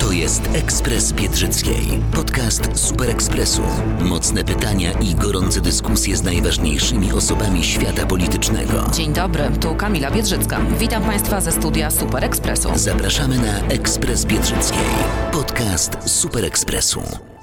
To jest Ekspres Biedrzyckiej, podcast Super Ekspresu. Mocne pytania i gorące dyskusje z najważniejszymi osobami świata politycznego. Dzień dobry, tu Kamila Biedrzycka. Witam Państwa ze studia Super Ekspresu. Zapraszamy na Ekspres Biedrzyckiej, podcast Super Ekspresu.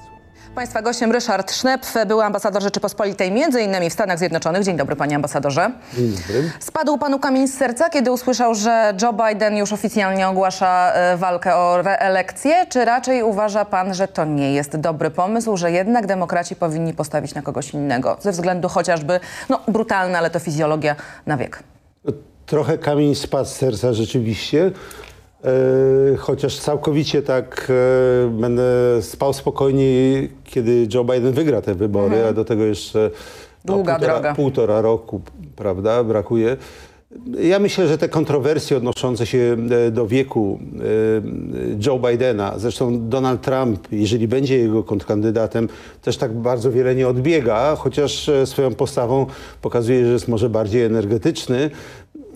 Państwa gościem Ryszard Sznepf, były ambasador Rzeczypospolitej m.in. w Stanach Zjednoczonych. Dzień dobry panie ambasadorze. Dzień dobry. Spadł panu kamień z serca, kiedy usłyszał, że Joe Biden już oficjalnie ogłasza e, walkę o reelekcję, czy raczej uważa pan, że to nie jest dobry pomysł, że jednak demokraci powinni postawić na kogoś innego, ze względu chociażby, no brutalna, ale to fizjologia na wiek? Trochę kamień spadł z serca rzeczywiście. E, chociaż całkowicie tak e, będę spał spokojniej, kiedy Joe Biden wygra te wybory, a do tego jeszcze no, Długa półtora, droga. półtora roku, prawda, brakuje. Ja myślę, że te kontrowersje odnoszące się e, do wieku Joe Bidena, zresztą Donald Trump, jeżeli będzie jego kontrkandydatem, też tak bardzo wiele nie odbiega, chociaż swoją postawą pokazuje, że jest może bardziej energetyczny.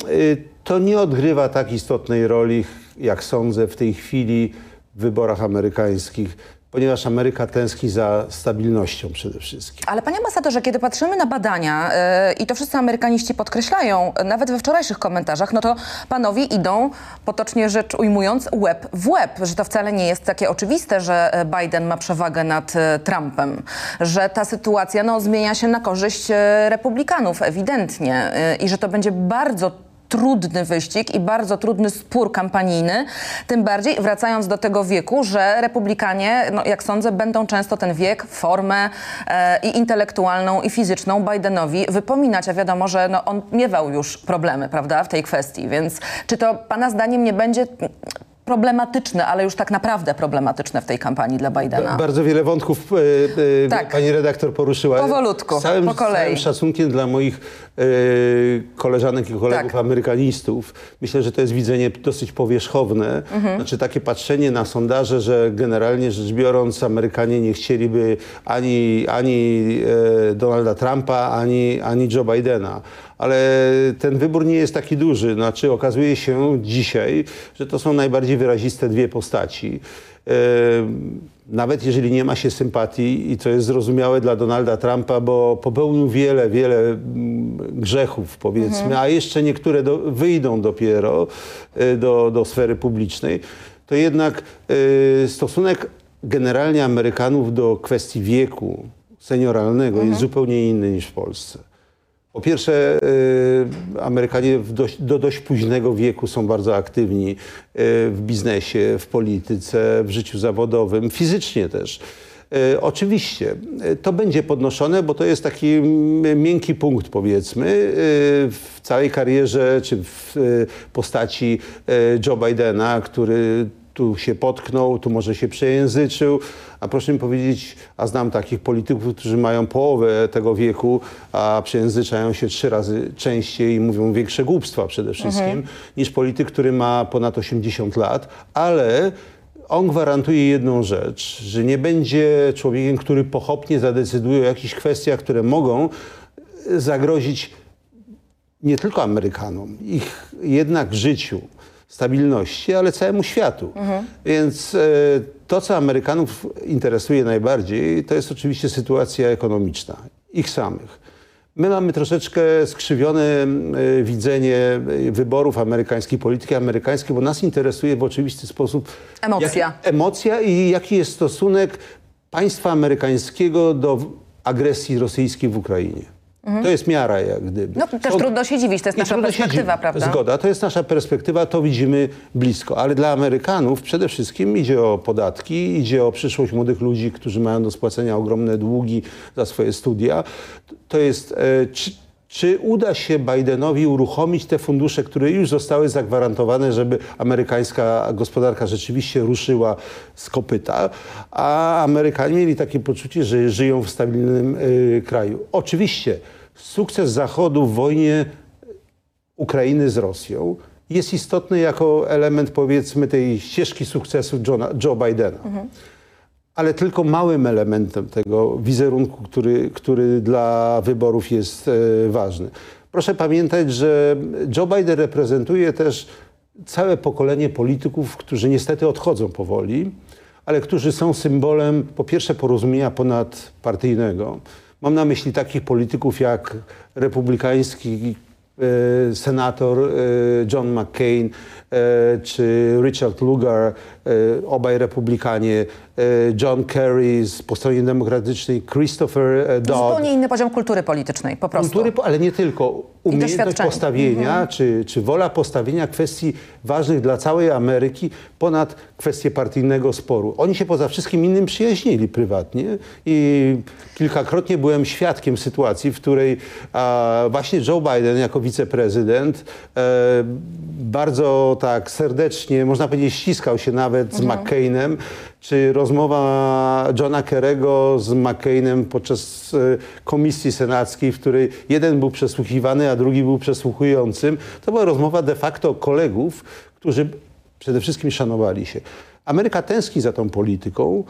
E, To nie odgrywa tak istotnej roli, jak sądzę, w tej chwili w wyborach amerykańskich, ponieważ Ameryka tęskni za stabilnością przede wszystkim. Ale panie ambasadorze, kiedy patrzymy na badania e, i to wszyscy amerykaniści podkreślają, nawet we wczorajszych komentarzach, no to panowie idą, potocznie rzecz ujmując, łeb w łeb, że to wcale nie jest takie oczywiste, że e, Biden ma przewagę nad e, Trumpem, że ta sytuacja no, zmienia się na korzyść e, republikanów ewidentnie i że to będzie bardzo trudny wyścig i bardzo trudny spór kampanijny, tym bardziej wracając do tego wieku, że republikanie, no, jak sądzę, będą często ten wiek, formę e, i intelektualną, i fizyczną Bidenowi wypominać, a wiadomo, że no, on miewał już problemy, prawda, w tej kwestii, więc czy to pana zdaniem nie będzie problematyczne, ale już tak naprawdę problematyczne w tej kampanii dla Bidena? Bardzo wiele wątków e, e, Tak. pani redaktor poruszyła. Powolutku, całym, po kolei. Z całym szacunkiem dla moich koleżanek i kolegów Tak. amerykanistów. Myślę, że to jest widzenie dosyć powierzchowne. Mhm. Znaczy takie patrzenie na sondaże, że generalnie rzecz biorąc Amerykanie nie chcieliby ani, ani e, Donalda Trumpa, ani, ani Joe Bidena. Ale ten wybór nie jest taki duży. Znaczy okazuje się dzisiaj, że to są najbardziej wyraziste dwie postaci. E, nawet jeżeli nie ma się sympatii i to jest zrozumiałe dla Donalda Trumpa, bo popełnił wiele, wiele mm, grzechów powiedzmy, a jeszcze niektóre do, wyjdą dopiero e, do, do sfery publicznej, to jednak e, stosunek generalnie Amerykanów do kwestii wieku senioralnego jest zupełnie inny niż w Polsce. Po pierwsze, y, Amerykanie dość, do dość późnego wieku są bardzo aktywni y, w biznesie, w polityce, w życiu zawodowym, fizycznie też. Y, Oczywiście to będzie podnoszone, bo to jest taki miękki punkt, powiedzmy, w całej karierze czy w postaci Joe Bidena, który tu się potknął, tu może się przejęzyczył, a proszę mi powiedzieć, a znam takich polityków, którzy mają połowę tego wieku, a przejęzyczają się trzy razy częściej i mówią większe głupstwa przede wszystkim, niż polityk, który ma ponad 80 lat, ale on gwarantuje jedną rzecz, że nie będzie człowiekiem, który pochopnie zadecyduje o jakichś kwestiach, które mogą zagrozić nie tylko Amerykanom, ich jednak życiu, stabilności, ale całemu światu. Więc e, to, co Amerykanów interesuje najbardziej, to jest oczywiście sytuacja ekonomiczna, ich samych. My mamy troszeczkę skrzywione e, widzenie e, wyborów amerykańskich, polityki amerykańskiej, bo nas interesuje w oczywisty sposób Emocja. jaki- emocja i jaki jest stosunek państwa amerykańskiego do agresji rosyjskiej w Ukrainie. To jest miara jak gdyby. No też Są- trudno się dziwić, to jest i nasza perspektywa, prawda? Zgoda, to jest nasza perspektywa, to widzimy blisko. Ale dla Amerykanów przede wszystkim idzie o podatki, idzie o przyszłość młodych ludzi, którzy mają do spłacenia ogromne długi za swoje studia. To jest e, czy, czy uda się Bidenowi uruchomić te fundusze, które już zostały zagwarantowane, żeby amerykańska gospodarka rzeczywiście ruszyła z kopyta, a Amerykanie mieli takie poczucie, że żyją w stabilnym y, kraju. Oczywiście sukces Zachodu w wojnie Ukrainy z Rosją jest istotny jako element powiedzmy tej ścieżki sukcesu Johna, Joe Bidena. Ale tylko małym elementem tego wizerunku, który, który dla wyborów jest e, ważny. Proszę pamiętać, że Joe Biden reprezentuje też całe pokolenie polityków, którzy niestety odchodzą powoli, ale którzy są symbolem po pierwsze porozumienia ponadpartyjnego. Mam na myśli takich polityków jak republikański e, senator e, John McCain e, czy Richard Lugar, obaj republikanie, e, John Kerry z po stronie demokratycznej, Christopher e, Dodd. Zupełnie inny poziom kultury politycznej, po prostu. Kultury, ale nie tylko. Umiejętność postawienia, czy, czy wola postawienia kwestii ważnych dla całej Ameryki ponad kwestię partyjnego sporu. Oni się poza wszystkim innym przyjaźnili prywatnie i kilkakrotnie byłem świadkiem sytuacji, w której a, właśnie Joe Biden jako wiceprezydent e, bardzo tak serdecznie, można powiedzieć, ściskał się nawet z McCainem, czy rozmowa Johna Kerego z McCainem podczas e, komisji senackiej, w której jeden był przesłuchiwany, a drugi był przesłuchującym. To była rozmowa de facto kolegów, którzy przede wszystkim szanowali się. Ameryka tęskni za tą polityką,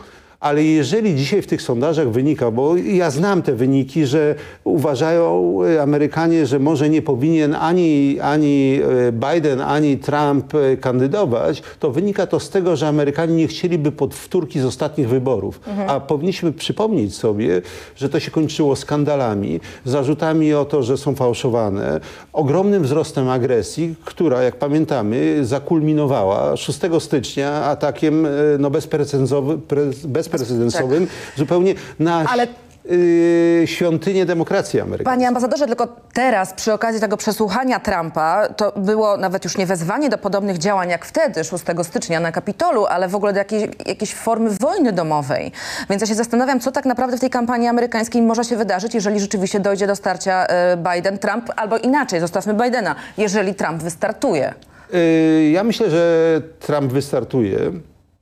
ale jeżeli dzisiaj w tych sondażach wynika, bo ja znam te wyniki, że uważają e, Amerykanie, że może nie powinien ani, ani e, Biden, ani Trump e, kandydować, to wynika to z tego, że Amerykanie nie chcieliby podwtórki z ostatnich wyborów. A powinniśmy przypomnieć sobie, że to się kończyło skandalami, zarzutami o to, że są fałszowane, ogromnym wzrostem agresji, która, jak pamiętamy, zakulminowała 6 stycznia atakiem no, bezprecedensowym, pre- bezprecedensowym zupełnie na Ale- y, świątynię demokracji amerykańskiej. Panie ambasadorze, tylko teraz przy okazji tego przesłuchania Trumpa to było nawet już nie wezwanie do podobnych działań jak wtedy, 6 stycznia na Kapitolu, ale w ogóle do jakiejś, jakiejś formy wojny domowej. Więc ja się zastanawiam, co tak naprawdę w tej kampanii amerykańskiej może się wydarzyć, jeżeli rzeczywiście dojdzie do starcia e, Biden-Trump, albo inaczej, zostawmy Bidena, jeżeli Trump wystartuje. Y, ja myślę, że Trump wystartuje.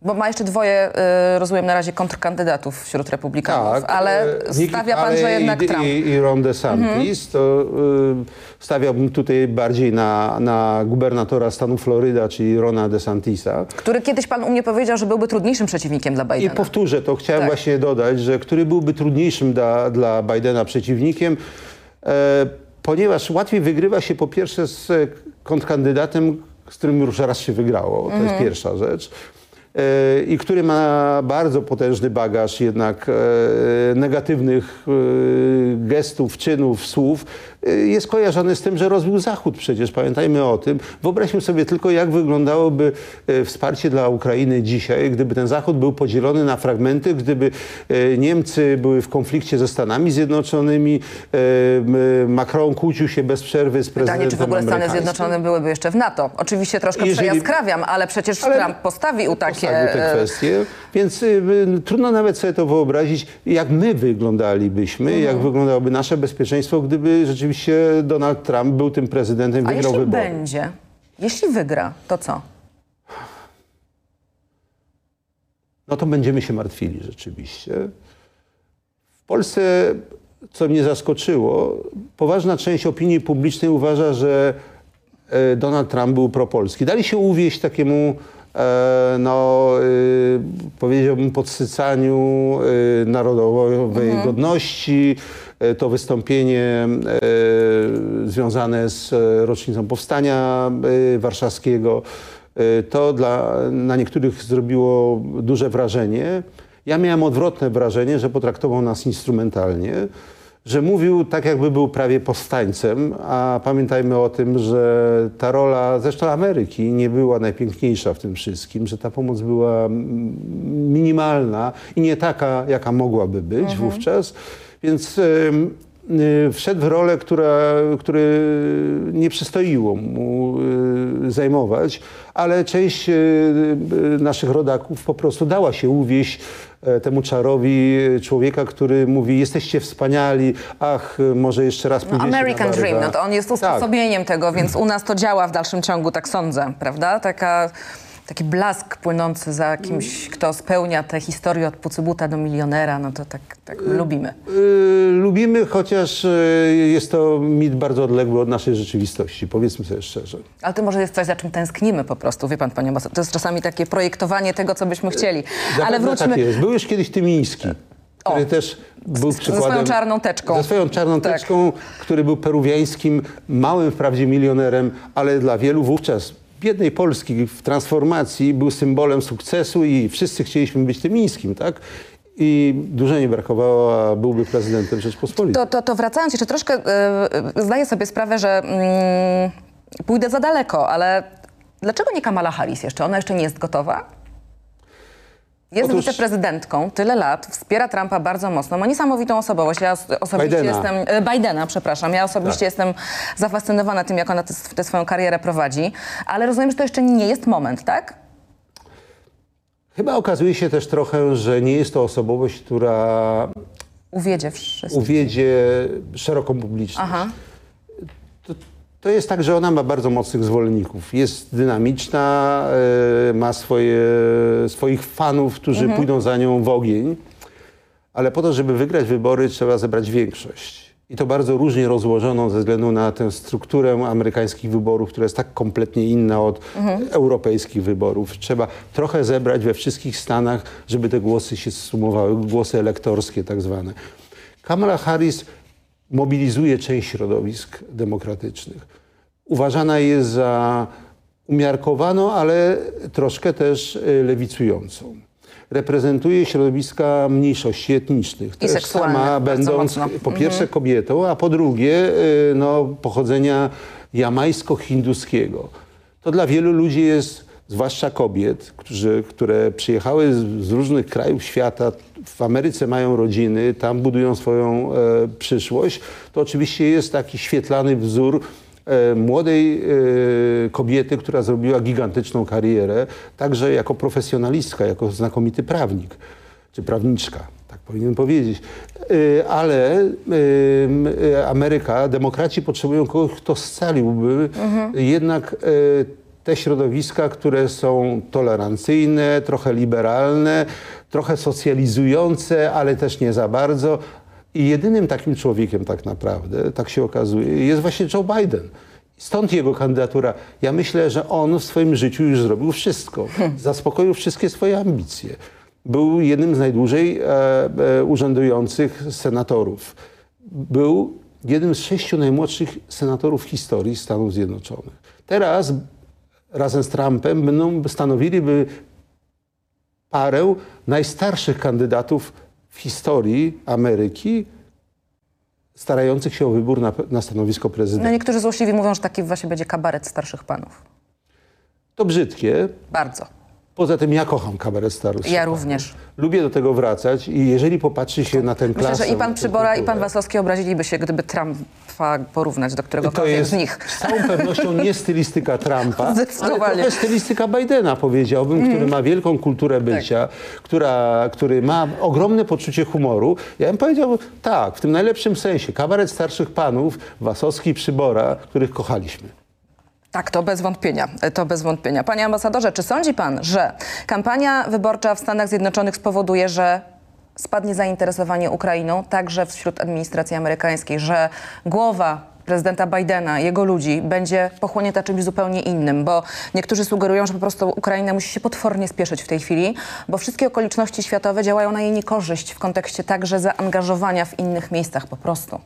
Bo ma jeszcze dwoje, e, rozumiem, na razie kontrkandydatów wśród republikanów, ale e, Nikki stawia pan, że jednak i, Trump. Mhm. I, i Ron DeSantis, to y, stawiałbym tutaj bardziej na, na gubernatora stanu Floryda, czyli Rona DeSantisa. Który kiedyś pan u mnie powiedział, że byłby trudniejszym przeciwnikiem dla I Bidena. powtórzę to, chciałem Tak. właśnie dodać, że który byłby trudniejszym dla, dla Bidena przeciwnikiem, e, ponieważ łatwiej wygrywa się po pierwsze z kontrkandydatem, z którym już raz się wygrało, to jest pierwsza rzecz. E, I który ma bardzo potężny bagaż jednak e, negatywnych e, gestów, czynów, słów, jest kojarzony z tym, że rozbił Zachód przecież, pamiętajmy o tym. Wyobraźmy sobie tylko, jak wyglądałoby e, wsparcie dla Ukrainy dzisiaj, gdyby ten Zachód był podzielony na fragmenty, gdyby e, Niemcy były w konflikcie ze Stanami Zjednoczonymi, Macron kłócił się bez przerwy z prezydentem Pytanie, czy w ogóle Stany. Zjednoczone byłyby jeszcze w NATO. Oczywiście troszkę Jeżeli- przejaskrawiam, ale przecież Ale- Trump postawił takie... postawił te e, kwestie, więc y, y, trudno nawet sobie to wyobrazić, jak my wyglądalibyśmy, Mhm. jak wyglądałoby nasze bezpieczeństwo, gdyby rzeczywiście Donald Trump był tym prezydentem, A wygrał jeśli wybory. będzie, jeśli wygra, to co? no to będziemy się martwili rzeczywiście. W Polsce, co mnie zaskoczyło, poważna część opinii publicznej uważa, że e, Donald Trump był propolski. Dali się uwieść takiemu, e, no, e, powiedziałbym, podsycaniu narodowej godności. E, To wystąpienie e, związane z e, rocznicą powstania warszawskiego. To dla, na niektórych zrobiło duże wrażenie. Ja miałem odwrotne wrażenie, że potraktował nas instrumentalnie, że mówił tak, jakby był prawie powstańcem, a pamiętajmy o tym, że ta rola, zresztą Ameryki, nie była najpiękniejsza w tym wszystkim, że ta pomoc była minimalna i nie taka, jaka mogłaby być wówczas. Więc y, wszedł w rolę, która, który nie przystoiło mu y, zajmować, ale część y, naszych rodaków po prostu dała się uwieść e, temu czarowi człowieka, który mówi jesteście wspaniali, ach, może jeszcze raz No, pójdziecie American na Dream, no to on jest Tak. usposobieniem tego, więc u nas to działa w dalszym ciągu, tak sądzę, prawda? Taka, taki blask płynący za kimś, kto spełnia tę historię od pucybuta do milionera, no to tak, tak my lubimy. Y, lubimy, chociaż y, jest to mit bardzo odległy od naszej rzeczywistości, powiedzmy sobie szczerze. Ale to może jest coś, za czym tęsknimy po prostu, wie pan, panie ambasadorze. To jest czasami takie projektowanie tego, co byśmy chcieli. Ale Zapewne wróćmy... Tak jest. Był już kiedyś Tymiński, który też był ze przykładem... swoją czarną teczką. Ze swoją czarną Tak. teczką, który był peruwiańskim, małym wprawdzie milionerem, ale dla wielu wówczas biednej Polski w transformacji był symbolem sukcesu i wszyscy chcieliśmy być Tymińskim, tak? I dużo nie brakowało, a byłby prezydentem Rzeczpospolitej. To, to, to wracając jeszcze troszkę, yy, zdaję sobie sprawę, że mm, pójdę za daleko, ale dlaczego nie Kamala Harris jeszcze? Ona jeszcze nie jest gotowa? Jest Otóż- wiceprezydentką, tyle lat, wspiera Trumpa bardzo mocno, ma niesamowitą osobowość. Ja os- osobiście Bidena. jestem... e, Bidena, przepraszam. Ja osobiście Tak. jestem zafascynowana tym, jak ona tę tę swoją karierę prowadzi, ale rozumiem, że to jeszcze nie jest moment, tak? Chyba okazuje się też trochę, że nie jest to osobowość, która Uwiedzie wszystko. uwiedzie szeroką publiczność. Aha. To, to jest tak, że ona ma bardzo mocnych zwolenników. Jest dynamiczna, e, ma swoje, swoich fanów, którzy pójdą za nią w ogień, ale po to, żeby wygrać wybory, trzeba zebrać większość. I to bardzo różnie rozłożoną ze względu na tę strukturę amerykańskich wyborów, która jest tak kompletnie inna od europejskich wyborów. Trzeba trochę zebrać we wszystkich stanach, żeby te głosy się sumowały, głosy elektorskie tak zwane. Kamala Harris mobilizuje część środowisk demokratycznych. Uważana jest za umiarkowaną, ale troszkę też y, lewicującą. Reprezentuje środowiska mniejszości etnicznych. Też seksualne, sama będąc mocno. po pierwsze kobietą, a po drugie y, no, pochodzenia jamajsko-hinduskiego. To dla wielu ludzi jest, zwłaszcza kobiet, którzy, które przyjechały z, z różnych krajów świata, w Ameryce mają rodziny, tam budują swoją e, przyszłość, to oczywiście jest taki świetlany wzór e, młodej e, kobiety, która zrobiła gigantyczną karierę, także jako profesjonalistka, jako znakomity prawnik, czy prawniczka tak powinienem powiedzieć. Y, Ale y, Ameryka, demokraci potrzebują kogoś, kto scaliłby jednak y, te środowiska, które są tolerancyjne, trochę liberalne, trochę socjalizujące, ale też nie za bardzo. I jedynym takim człowiekiem tak naprawdę, tak się okazuje, jest właśnie Joe Biden. Stąd jego kandydatura. Ja myślę, że on w swoim życiu już zrobił wszystko. Zaspokoił wszystkie swoje ambicje. Był jednym z najdłużej e, e, urzędujących senatorów. Był jednym z sześciu najmłodszych senatorów w historii Stanów Zjednoczonych. Teraz razem z Trumpem będą stanowiliby parę najstarszych kandydatów w historii Ameryki starających się o wybór na, na stanowisko No prezydenta. niektórzy złośliwi mówią, że taki właśnie będzie kabaret starszych panów. To brzydkie. Bardzo. Poza tym ja kocham kabaret starszych. Ja panów. również. Lubię do tego wracać i jeżeli popatrzy się na ten Myślę, klasę... że i pan Przybora, i pan Wasowski obraziliby się, gdyby Trumpa porównać do któregokolwiek z nich. z całą pewnością nie stylistyka Trumpa, ale trochę stylistyka Bidena, powiedziałbym, który ma wielką kulturę bycia, która, który ma ogromne poczucie humoru. Ja bym powiedział tak, w tym najlepszym sensie. Kabaret starszych panów, Wasowski i Przybora, których kochaliśmy. Tak, to bez wątpienia. To bez wątpienia. Panie ambasadorze, czy sądzi pan, że kampania wyborcza w Stanach Zjednoczonych spowoduje, że spadnie zainteresowanie Ukrainą, także wśród administracji amerykańskiej, że głowa prezydenta Bidena, jego ludzi będzie pochłonięta czymś zupełnie innym, bo niektórzy sugerują, że po prostu Ukraina musi się potwornie spieszyć w tej chwili, bo wszystkie okoliczności światowe działają na jej niekorzyść w kontekście także zaangażowania w innych miejscach po prostu.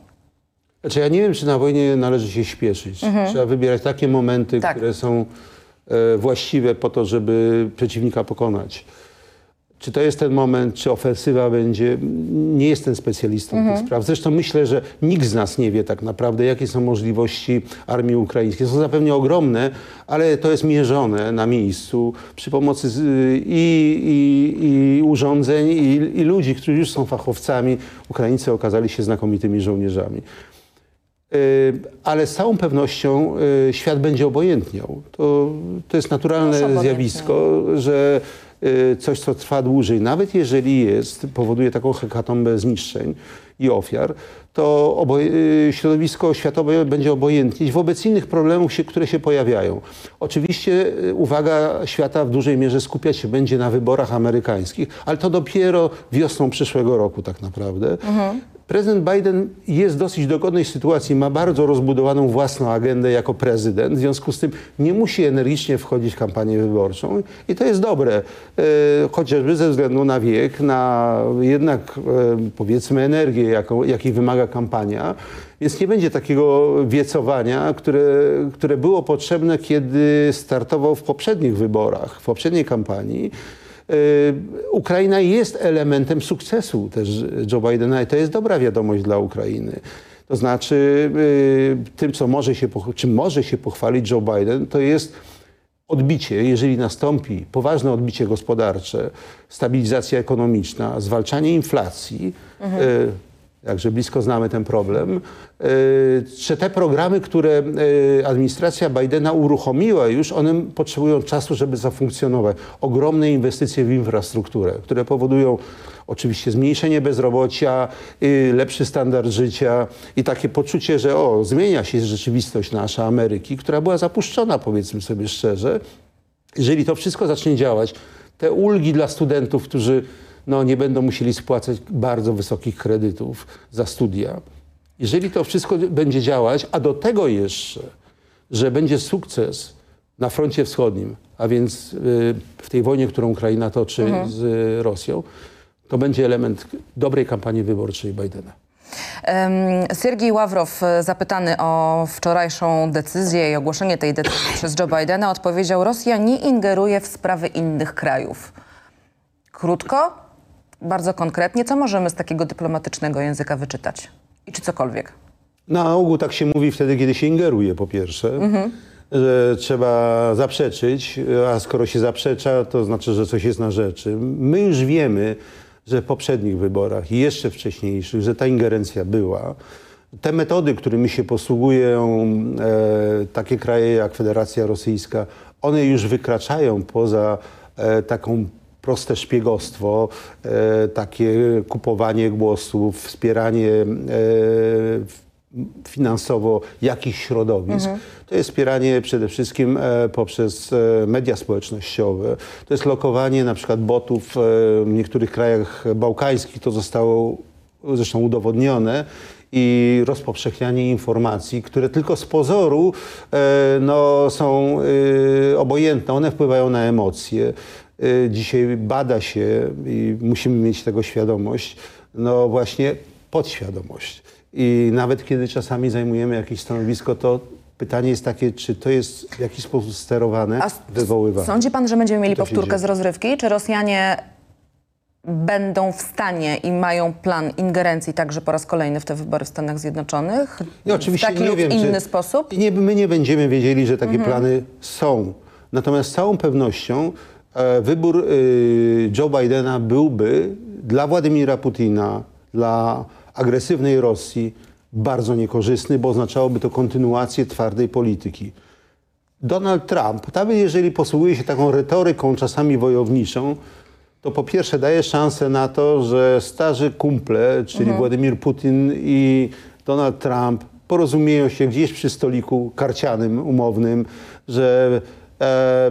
Znaczy ja nie wiem, czy na wojnie należy się śpieszyć. Trzeba wybierać takie momenty, Mhm. Tak. które są e, właściwe po to, żeby przeciwnika pokonać. Czy to jest ten moment, czy ofensywa będzie. Nie jestem specjalistą Mhm. tych spraw. Zresztą myślę, że nikt z nas nie wie tak naprawdę, jakie są możliwości armii ukraińskiej. Są zapewne ogromne, ale to jest mierzone na miejscu przy pomocy z, i, i, i urządzeń, i, i ludzi, którzy już są fachowcami. Ukraińcy okazali się znakomitymi żołnierzami. Y, Ale z całą pewnością y, świat będzie obojętniał. To, to jest naturalne zjawisko, że coś, co trwa dłużej, nawet jeżeli jest, powoduje taką hekatombę zniszczeń i ofiar, to y, środowisko światowe będzie obojętnieć wobec innych problemów, się, które się pojawiają. Oczywiście y, uwaga świata w dużej mierze skupiać się będzie na wyborach amerykańskich, ale to dopiero wiosną przyszłego roku tak naprawdę. Prezydent Biden jest w dosyć dogodnej sytuacji, ma bardzo rozbudowaną własną agendę jako prezydent, w związku z tym nie musi energicznie wchodzić w kampanię wyborczą i to jest dobre, e, chociażby ze względu na wiek, na jednak powiedzmy energię, jaką, jakiej wymaga kampania. Więc nie będzie takiego wiecowania, które, które było potrzebne, kiedy startował w poprzednich wyborach, w poprzedniej kampanii. Y, Ukraina jest elementem sukcesu też Joe Bidena i to jest dobra wiadomość dla Ukrainy. To znaczy, y, tym, co może się, czym może się pochwalić Joe Biden, to jest odbicie, jeżeli nastąpi poważne odbicie gospodarcze, stabilizacja ekonomiczna, zwalczanie inflacji, y, jakże blisko znamy ten problem, y, że te programy, które y, administracja Bidena uruchomiła już, one potrzebują czasu, żeby zafunkcjonować. Ogromne inwestycje w infrastrukturę, które powodują oczywiście zmniejszenie bezrobocia, y, lepszy standard życia i takie poczucie, że o, zmienia się rzeczywistość nasza Ameryki, która była zapuszczona, powiedzmy sobie szczerze. Jeżeli to wszystko zacznie działać, te ulgi dla studentów, którzy no, nie będą musieli spłacać bardzo wysokich kredytów za studia, jeżeli to wszystko będzie działać, a do tego jeszcze, że będzie sukces na froncie wschodnim, a więc y, w tej wojnie, którą Ukraina toczy z y, Rosją, to będzie element dobrej kampanii wyborczej Bidena. Siergiej Ławrow, e, zapytany o wczorajszą decyzję i ogłoszenie tej decyzji przez Joe Bidena, odpowiedział: Rosja nie ingeruje w sprawy innych krajów. Krótko, bardzo konkretnie, co możemy z takiego dyplomatycznego języka wyczytać? I czy cokolwiek? Na ogół tak się mówi wtedy, kiedy się ingeruje, po pierwsze, że trzeba zaprzeczyć, a skoro się zaprzecza, to znaczy, że coś jest na rzeczy. My już wiemy, że w poprzednich wyborach i jeszcze wcześniejszych, że ta ingerencja była. Te metody, którymi się posługują e, takie kraje jak Federacja Rosyjska, one już wykraczają poza e, taką proste szpiegostwo, e, takie kupowanie głosów, wspieranie e, finansowo jakichś środowisk. To jest wspieranie przede wszystkim e, poprzez media społecznościowe. To jest lokowanie na przykład botów w niektórych krajach bałkańskich. To zostało zresztą udowodnione i rozpowszechnianie informacji, które tylko z pozoru no, są obojętne. One wpływają na emocje. E, Dzisiaj bada się i musimy mieć tego świadomość, no właśnie podświadomość. I nawet kiedy czasami zajmujemy jakieś stanowisko, to pytanie jest takie, czy to jest w jakiś sposób sterowane, A wywoływane. Sądzi pan, że będziemy mieli powtórkę z rozrywki? Czy Rosjanie będą w stanie i mają plan ingerencji także po raz kolejny w te wybory w Stanach Zjednoczonych? Ja oczywiście w taki nie lub wiem, inny czy, sposób? Nie, my nie będziemy wiedzieli, że takie plany są. Natomiast z całą pewnością wybór y, Joe Bidena byłby dla Władimira Putina, dla agresywnej Rosji bardzo niekorzystny, bo oznaczałoby to kontynuację twardej polityki. Donald Trump, nawet jeżeli posługuje się taką retoryką czasami wojowniczą, to po pierwsze daje szansę na to, że starzy kumple, czyli Władimir Putin i Donald Trump porozumieją się gdzieś przy stoliku karcianym, umownym, że e,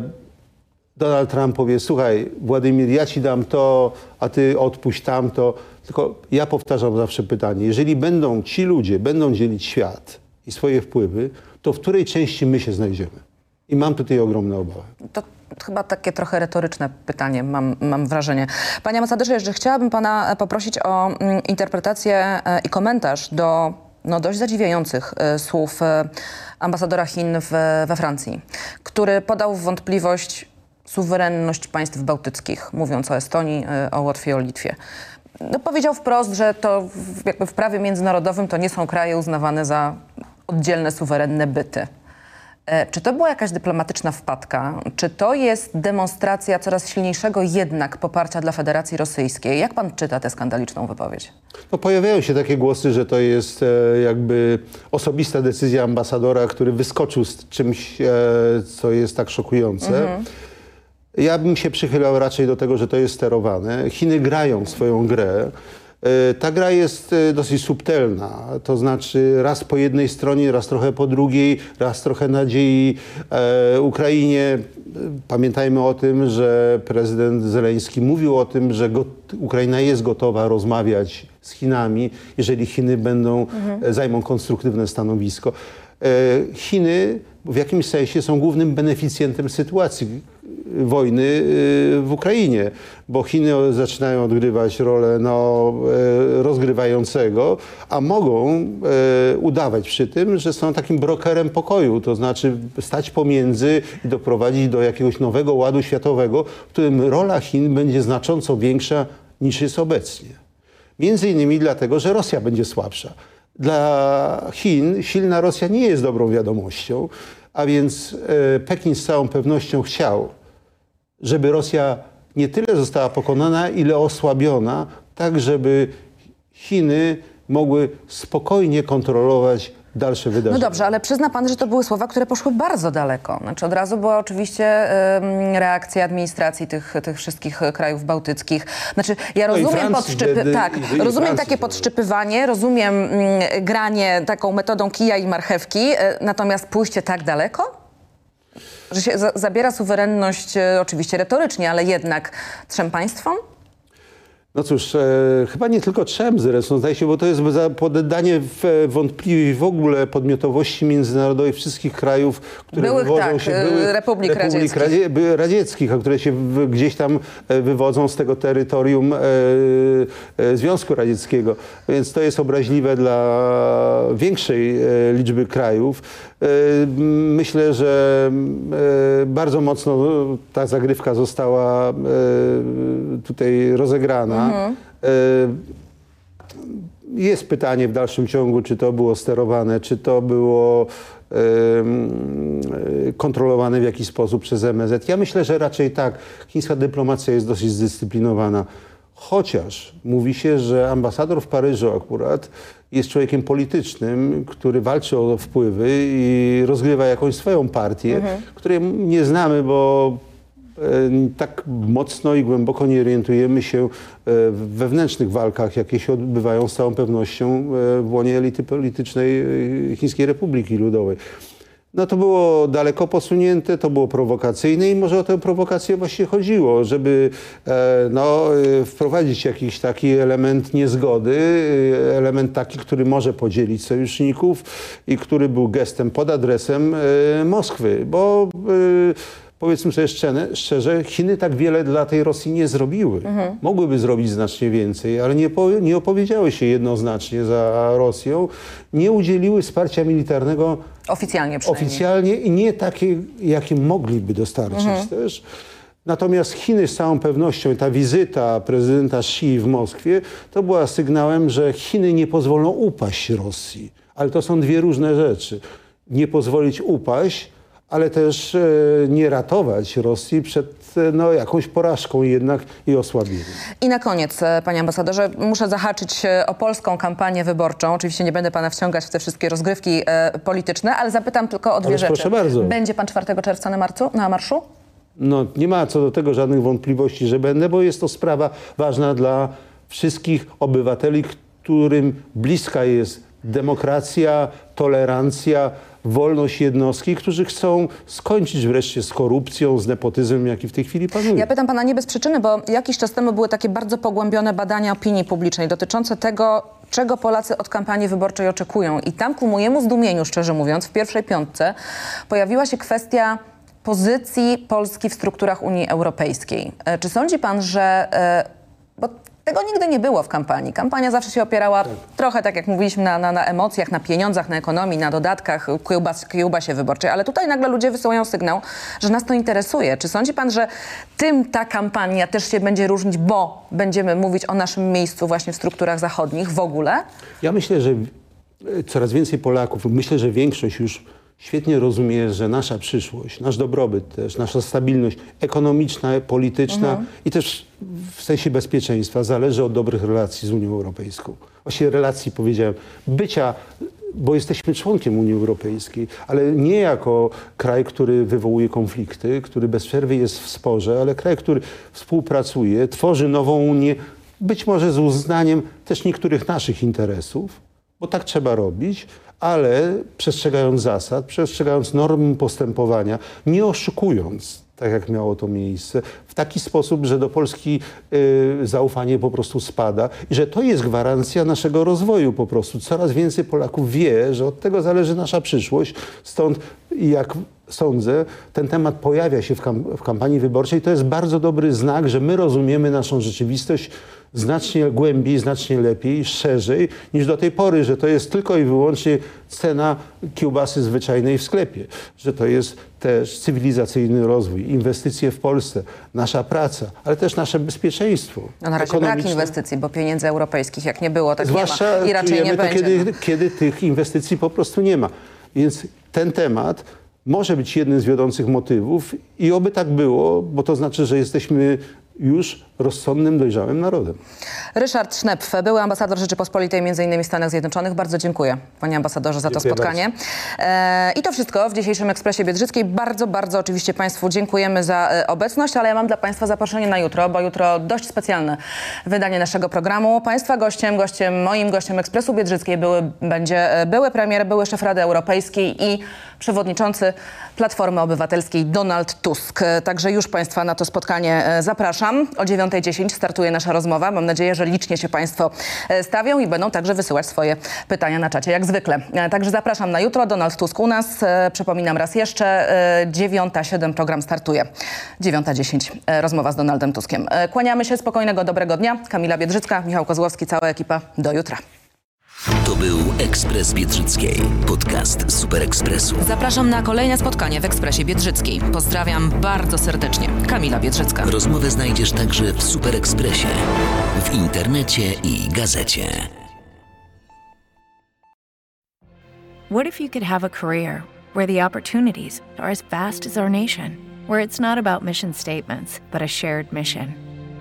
Donald Trump powie, słuchaj, Władimir, ja ci dam to, a ty odpuść tamto. Tylko ja powtarzam zawsze pytanie, jeżeli będą ci ludzie, będą dzielić świat i swoje wpływy, to w której części my się znajdziemy? I mam tutaj ogromne obawy. To chyba takie trochę retoryczne pytanie, mam, mam wrażenie. Panie ambasadorze, jeszcze chciałabym pana poprosić o mm, interpretację e, i komentarz do no, dość zadziwiających e, słów e, ambasadora Chin w, we Francji, który podał w wątpliwość suwerenność państw bałtyckich, mówiąc o Estonii, e, o Łotwie, o Litwie. No, powiedział wprost, że to w, jakby w prawie międzynarodowym to nie są kraje uznawane za oddzielne, suwerenne byty. E, Czy to była jakaś dyplomatyczna wpadka? Czy to jest demonstracja coraz silniejszego jednak poparcia dla Federacji Rosyjskiej? Jak pan czyta tę skandaliczną wypowiedź? No, pojawiają się takie głosy, że to jest e, jakby osobista decyzja ambasadora, który wyskoczył z czymś, e, co jest tak szokujące. Ja bym się przychylał raczej do tego, że to jest sterowane. Chiny grają swoją grę. E, Ta gra jest e, dosyć subtelna, to znaczy raz po jednej stronie, raz trochę po drugiej, raz trochę nadziei e, Ukrainie. Pamiętajmy o tym, że prezydent Zeleński mówił o tym, że Ukraina jest gotowa rozmawiać z Chinami, jeżeli Chiny będą, e, zajmą konstruktywne stanowisko. Chiny w jakimś sensie są głównym beneficjentem sytuacji wojny y, w Ukrainie, bo Chiny zaczynają odgrywać rolę no, e, rozgrywającego, a mogą e, udawać przy tym, że są takim brokerem pokoju, to znaczy stać pomiędzy i doprowadzić do jakiegoś nowego ładu światowego, w którym rola Chin będzie znacząco większa niż jest obecnie. Między innymi dlatego, że Rosja będzie słabsza. Dla Chin silna Rosja nie jest dobrą wiadomością, a więc e, Pekin z całą pewnością chciał, żeby Rosja nie tyle została pokonana, ile osłabiona, tak żeby Chiny mogły spokojnie kontrolować dalsze No wydarzenia. dobrze, ale przyzna pan, że to były słowa, które poszły bardzo daleko. Znaczy od razu była oczywiście em, reakcja administracji tych, tych wszystkich krajów bałtyckich. Znaczy ja No rozumiem Francji, podszczypy, wtedy- tak, i- i rozumiem Francji takie wtedy. podszczypywanie, rozumiem mm, granie taką metodą kija i marchewki, e, natomiast pójście tak daleko? Że się za, zabiera suwerenność e, oczywiście retorycznie, ale jednak trzem państwom? No cóż, e, chyba nie tylko trzem zresztą, zdaje się, bo to jest poddanie w wątpliwej w ogóle podmiotowości międzynarodowej wszystkich krajów, które Byłych, wywodzą tak, się... e, republik radzieckich. radzie, by- radzieckich, a które się w, gdzieś tam e, wywodzą z tego terytorium e, e, Związku Radzieckiego. Więc to jest obraźliwe dla większej e, liczby krajów. E, Myślę, że e, bardzo mocno ta zagrywka została e, tutaj rozegrana. E, Jest pytanie w dalszym ciągu, czy to było sterowane, czy to było kontrolowane w jakiś sposób przez MSZ. Ja myślę, że raczej tak. Chińska dyplomacja jest dosyć zdyscyplinowana. Chociaż mówi się, że ambasador w Paryżu akurat jest człowiekiem politycznym, który walczy o wpływy i rozgrywa jakąś swoją partię, której nie znamy, bo e, tak mocno i głęboko nie orientujemy się e, w wewnętrznych walkach, jakie się odbywają z całą pewnością e, w łonie elity politycznej Chińskiej Republiki Ludowej. No to było daleko posunięte, to było prowokacyjne i może o tę prowokację właśnie chodziło, żeby e, no, e, wprowadzić jakiś taki element niezgody, e, element taki, który może podzielić sojuszników i który był gestem pod adresem Moskwy, bo Powiedzmy sobie szczerze, szczerze, Chiny tak wiele dla tej Rosji nie zrobiły. Mogłyby zrobić znacznie więcej, ale nie, nie opowiedziały się jednoznacznie za Rosją, nie udzieliły wsparcia militarnego Oficjalnie oficjalnie i nie takie, jakie mogliby dostarczyć też. Natomiast Chiny z całą pewnością, ta wizyta prezydenta Xi w Moskwie, to była sygnałem, że Chiny nie pozwolą upaść Rosji. Ale to są dwie różne rzeczy. Nie pozwolić upaść, ale też e, nie ratować Rosji przed e, no, jakąś porażką jednak i osłabieniem. I na koniec, e, panie ambasadorze, muszę zahaczyć o polską kampanię wyborczą. Oczywiście nie będę pana wciągać w te wszystkie rozgrywki e, polityczne, ale zapytam tylko o dwie Ależ rzeczy. proszę bardzo. Będzie pan 4 czerwca na, marcu, na marszu? No, nie ma co do tego żadnych wątpliwości, że będę, bo jest to sprawa ważna dla wszystkich obywateli, którym bliska jest demokracja, tolerancja, wolność jednostki, którzy chcą skończyć wreszcie z korupcją, z nepotyzmem, jaki w tej chwili panuje. Ja pytam pana nie bez przyczyny, bo jakiś czas temu były takie bardzo pogłębione badania opinii publicznej dotyczące tego, czego Polacy od kampanii wyborczej oczekują. I tam ku mojemu zdumieniu, szczerze mówiąc, w pierwszej piątce pojawiła się kwestia pozycji Polski w strukturach Unii Europejskiej. E, Czy sądzi pan, że... e, Bo Tego nigdy nie było w kampanii. Kampania zawsze się opierała trochę, tak jak mówiliśmy, na, na, na emocjach, na pieniądzach, na ekonomii, na dodatkach, kiełbas, kiełbasie wyborczej. Ale tutaj nagle ludzie wysyłają sygnał, że nas to interesuje. Czy sądzi pan, że tym ta kampania też się będzie różnić, bo będziemy mówić o naszym miejscu właśnie w strukturach zachodnich w ogóle? Ja myślę, że coraz więcej Polaków, myślę, że większość już świetnie rozumie, że nasza przyszłość, nasz dobrobyt też, nasza stabilność ekonomiczna, polityczna i też w sensie bezpieczeństwa zależy od dobrych relacji z Unią Europejską. Właściwie relacji, powiedziałem, bycia, bo jesteśmy członkiem Unii Europejskiej, ale nie jako kraj, który wywołuje konflikty, który bez przerwy jest w sporze, ale kraj, który współpracuje, tworzy nową Unię, być może z uznaniem też niektórych naszych interesów, bo tak trzeba robić, ale przestrzegając zasad, przestrzegając norm postępowania, nie oszukując, tak jak miało to miejsce, w taki sposób, że do Polski y, zaufanie po prostu spada i że to jest gwarancja naszego rozwoju po prostu. Coraz więcej Polaków wie, że od tego zależy nasza przyszłość, stąd jak sądzę, ten temat pojawia się w, kam w kampanii wyborczej. To jest bardzo dobry znak, że my rozumiemy naszą rzeczywistość znacznie głębiej, znacznie lepiej, szerzej niż do tej pory, że to jest tylko i wyłącznie cena kiełbasy zwyczajnej w sklepie, że to jest też cywilizacyjny rozwój, inwestycje w Polsce, nasza praca, ale też nasze bezpieczeństwo. No na razie brak inwestycji, bo pieniędzy europejskich jak nie było, tak Zwłaszcza nie ma i raczej nie będzie. kiedy, no. kiedy tych inwestycji po prostu nie ma. Więc ten temat może być jednym z wiodących motywów i oby tak było, bo to znaczy, że jesteśmy już rozsądnym, dojrzałym narodem. Ryszard Sznepf, były ambasador Rzeczypospolitej m.in. w Stanach Zjednoczonych. Bardzo dziękuję panie ambasadorze za to Dziękuję spotkanie. E, I to wszystko w dzisiejszym Ekspresie Biedrzyckiej. Bardzo, bardzo oczywiście państwu dziękujemy za e, obecność, ale ja mam dla państwa zaproszenie na jutro, bo jutro dość specjalne wydanie naszego programu. Państwa gościem, gościem, moim gościem Ekspresu Biedrzyckiej były, będzie e, były premier, były szef Rady Europejskiej i przewodniczący Platformy Obywatelskiej Donald Tusk. E, Także już państwa na to spotkanie e, zapraszam. O 9.10 startuje nasza rozmowa. Mam nadzieję, że licznie się państwo e, stawią i będą także wysyłać swoje pytania na czacie, jak zwykle. E, Także zapraszam na jutro. Donald Tusk u nas. E, Przypominam raz jeszcze, e, 9.07 program startuje. 9.10 e, rozmowa z Donaldem Tuskiem. Kłaniamy się. Spokojnego, dobrego dnia. Kamila Biedrzycka, Michał Kozłowski, cała ekipa. Do jutra. To był Ekspres Biedrzyckiej, podcast Super Ekspresu. Zapraszam na kolejne spotkanie w Ekspresie Biedrzyckiej. Pozdrawiam bardzo serdecznie. Kamila Biedrzycka. Rozmowę znajdziesz także w Super Ekspresie, w internecie i gazecie. What if you could have a career where the opportunities are as vast as our nation, where it's not about mission statements, but a shared mission?